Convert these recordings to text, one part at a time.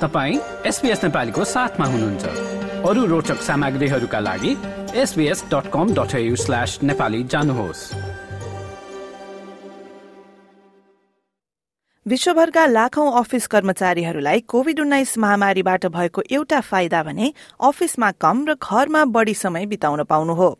तपाईँ एसपिएस नेपालीको हुनुहुन्छ। अरू रोचक सामग्रीहरूका लागि एसबिएस डट जानुहोस्। विश्वभरका लाखौं अफिस कर्मचारीहरूलाई कोविड उन्नाइस महामारीबाट भएको एउटा फाइदा भने अफिसमा कम र घरमा बढ़ी समय बिताउन पाउनु हो।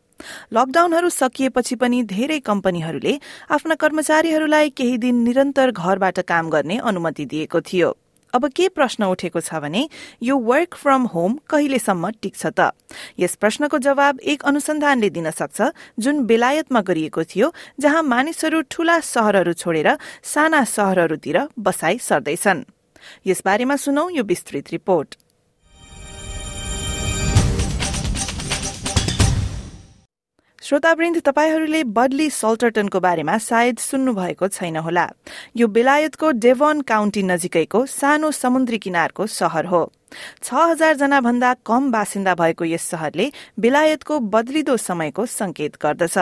लकडाउनहरू सकिएपछि पनि धेरै कम्पनीहरूले आफ्ना कर्मचारीहरूलाई केही दिन निरन्तर घरबाट काम गर्ने अनुमति दिएको थियो। अब के प्रश्न उठेको छ भने यो वर्क फ्रम होम कहिलेसम्म टिक्छ त? यस प्रश्नको जवाब एक अनुसन्धानले दिन सक्छ जुन बेलायतमा गरिएको थियो जहाँ मानिसहरू ठूला शहरहरू छोडेर साना शहरहरूतिर बसाई सर्दैछन्। यसबारेमा सुनौ यो विस्तृत रिपोर्ट। श्रोतावृन्द तपाईँहरूले बडली सल्टरटनको बारेमा सायद सुन्नुभएको छैन होला। यो बेलायतको डेभन काउन्टी नजिकैको सानो समुद्री किनारको शहर हो। छ हजार जना भन्दा कम बासिन्दा भएको यस शहरले बेलायतको बदलिदो समयको संकेत गर्दछ।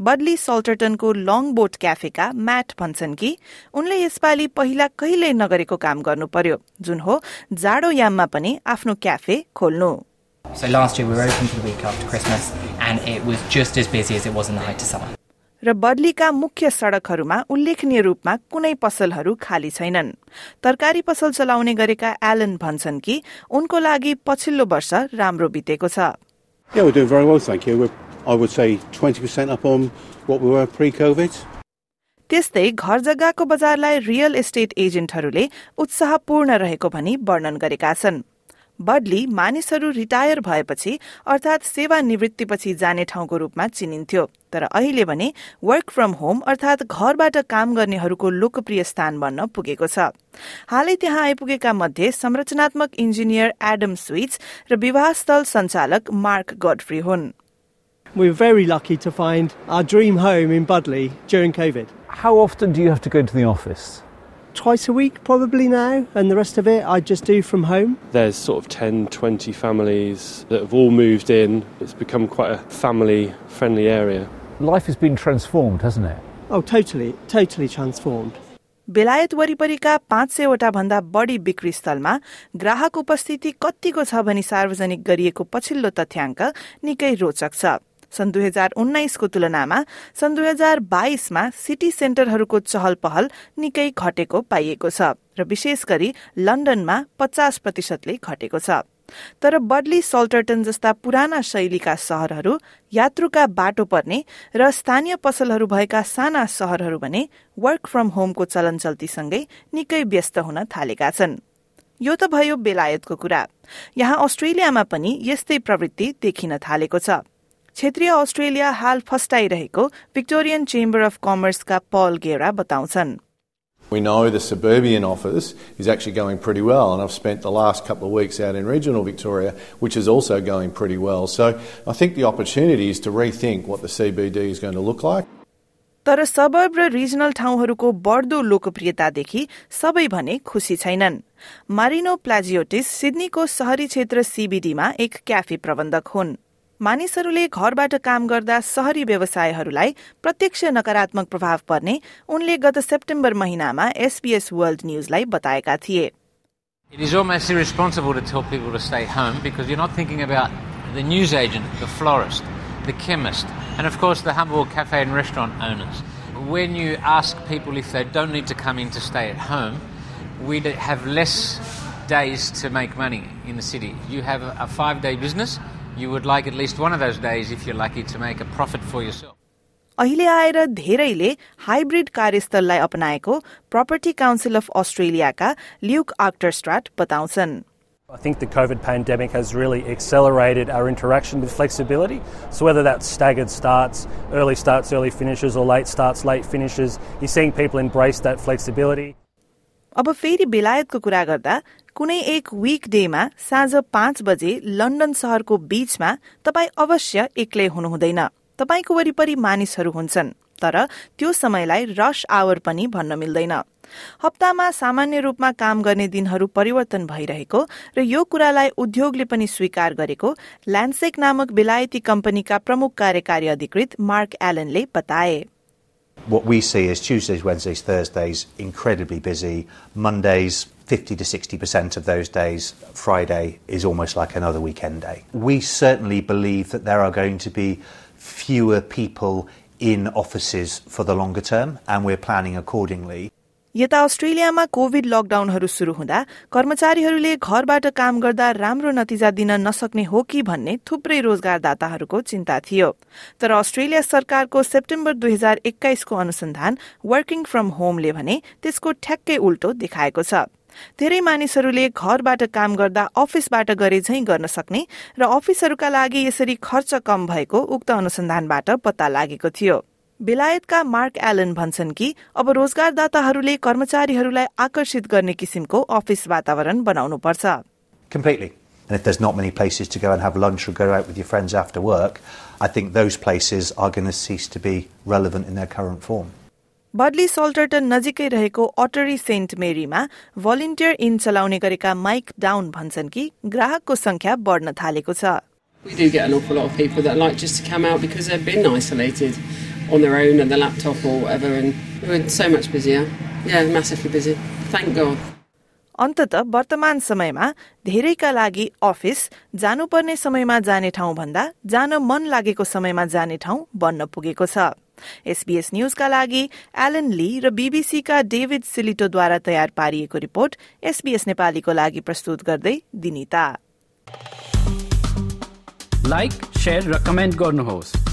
बडली सल्टरटनको लङ बोट क्याफेका म्याट भन्छन् कि उनले यसपालि पहिला कहिल्यै नगरेको काम गर्नु पर्यो जुन हो जाडो याममा पनि आफ्नो क्याफे खोल्नु। So last year we were open for the week after Christmas and it was just as busy as it was in the height of summer. र बदलीका मुख्य सड़कहरूमा उल्लेखनीय रूपमा कुनै पसलहरू खाली छैनन् तरकारी पसल चलाउने गरेका एलन भन्छन् कि उनको लागि पछिल्लो वर्ष राम्रो बितेको छ Yeah, we're doing very well, thank you. We're, I would say 20% up on what we were pre-COVID. त्यस्तै घर जग्गाको बजारलाई रियल एस्टेट एजेन्टहरूले उत्साहपूर्ण रहेको भनी वर्णन गरेका छन् बडली मानिसहरू रिटायर भएपछि अर्थात सेवानिवृत्तिपछि जाने ठाउँको रूपमा चिनिन्थ्यो तर अहिले भने वर्क फ्रम होम अर्थात घरबाट काम गर्नेहरूको लोकप्रिय स्थान बन्न पुगेको छ हालै त्यहाँ आइपुगेका मध्ये संरचनात्मक इन्जिनियर एडम स्विट्स र विवाह स्थल सञ्चालक मार्क गडफ्री हुन् We're very lucky to find our dream home in Budley during COVID. How often do you have to go into the office? Twice a week, probably now, and the rest of it I just do from home. There's sort of 10, 20 families that have all moved in. It's become quite a family friendly area. Life has been transformed, hasn't it? Oh, totally, totally transformed. बेलायत वरिपरिका पाँच सयवटा भन्दा बढ़ी बिक्री स्थलमा ग्राहक उपस्थिति कतिको छ भनी सार्वजनिक गरिएको पछिल्लो तथ्याङ्क निकै रोचक छ सन् दुई हजार उन्नाइसको तुलनामा सन् दुई हजार बाइसमा सिटी सेन्टरहरूको चहल पहल निकै घटेको पाइएको छ र विशेष गरी लन्डनमा पचास प्रतिशतले घटेको छ। तर बडली सल्टरटन जस्ता पुराना शैलीका शहरहरू यात्रुका बाटो पर्ने र स्थानीय पसलहरू भएका साना शहरहरू भने वर्क फ्रम होमको चलन चल्तीसँगै निकै व्यस्त हुन थालेका छन्। यो त भयो बेलायतको कुरा। यहाँ अस्ट्रेलियामा पनि यस्तै प्रवृत्ति देखिन थालेको छ। क्षेत्रीय अस्ट्रेलिया हाल फस्टाइरहेको विक्टोरियन चेम्बर अफ कमर्सका पल गेरा बताउँछन् We know the suburban office is actually going pretty well, and I've spent the last couple of weeks out in regional Victoria, which is also going pretty well. So I think the opportunity is to rethink what the CBD is going to look like. तर suburb र regional ठाउँहरूको बढ्दो लोकप्रियतादेखि सबै भने खुसी छैनन् Marino प्लाजियोटिस सिडनीको शहरी क्षेत्र सीबीडीमा एक क्याफे प्रबन्धक हुन् मानिसहरूले घरबाट काम गर्दा शहरी व्यवसायहरूलाई प्रत्यक्ष नकारात्मक प्रभाव पर्ने उनले गत सेप्टेम्बर महिनामा एसपीएस वर्ल्ड न्यूजलाई बताएका थिए It is almost irresponsible to tell people to stay home because you're not thinking about the newsagent, the florist, the you would like at least one of those days, if you're lucky, to make a profit for yourself. अहिले आएर धेरैले hybrid कार्यस्थललाई अपनाएको property council of अस्ट्रेलियाका Luke Achterstraat बताउँछन् I think the COVID pandemic has really accelerated our interaction with flexibility. So, whether that's staggered starts, early starts, early finishes, or late starts, late finishes, you're seeing people embrace that flexibility. अब फेरि बेलायतको कुरा गर्दा कुनै एक week डेमा साँझ पाँच बजे लन्डन शहरको बीचमा तपाईँ अवश्य एक्लै हुनुहुँदैन। तपाईँको वरिपरि मानिसहरू हुन्छन् तर त्यो समयलाई रस आवर पनि भन्न मिल्दैन। हप्तामा सामान्य रूपमा काम गर्ने दिनहरू परिवर्तन भइरहेको र यो कुरालाई उद्योगले पनि स्वीकार गरेको ल्यान्डसेक नामक बेलायती कम्पनीका प्रमुख कार्यकारी अधिकृत मार्क एलनले बताए। What we see is Tuesdays, Wednesdays, Thursdays incredibly busy. Mondays, 50 to 60% of those days, Friday is almost like another weekend day. We certainly believe that there are going to be fewer people in offices for the longer term, and we're planning accordingly. यता अस्ट्रेलियामा Covid लकडाउनहरू शुरू हुँदा कर्मचारीहरूले घरबाट काम गर्दा राम्रो नतिजा दिन नसक्ने हो कि भन्ने थुप्रै रोजगारदाताहरूको चिन्ता थियो। तर अस्ट्रेलिया सरकारको सेप्टेम्बर दुई हजार एक्काइसको अनुसन्धान वर्किङ फ्रम होमले भने त्यसको ठ्याक्कै उल्टो देखाएको छ। धेरै मानिसहरूले घरबाट काम गर्दा अफिसबाट गरे झै गर्न सक्ने र अफिसहरूका लागि यसरी खर्च कम भएको उक्त अनुसन्धानबाट पत्ता लागेको थियो। बेलायतका मार्क एलन भन्छन् कि अब रोजगारदाताहरूले कर्मचारीहरूलाई आकर्षित गर्ने किसिमको अफिस वातावरण बनाउनुपर्छ Completely. And if there's not many places to go and have lunch or go out with your friends after work, I think those places are going to cease to be relevant in their current form. Budleigh Salterton नजिकै रहेको Ottery saint मेरीमा volunteer inn चलाउने गरेका mic down भन्छन् कि ग्राहकको संख्या बढ्न थालेको छ We do get an awful lot of people that like just to come out because they've been isolated on their own and their laptop or whatever, and we're so much busier. Yeah, massively busy. Thank God. अन्तत वर्तमान समयमा धेरैका लागि office जानुपर्ने समयमा जाने ठाउँ भन्दा जान मन लागेको समयमा जाने ठाउँ बन्न पुगेको छ एसबीएस न्यूजका लागि एलन ली र बीबीसीका डेभिड सिलिटोद्वारा तयार पारिएको रिपोर्ट एसबीएस नेपालीको लागि प्रस्तुत गर्दै दिनिता लाइक शेयर र कमेन्ट गर्नुहोस्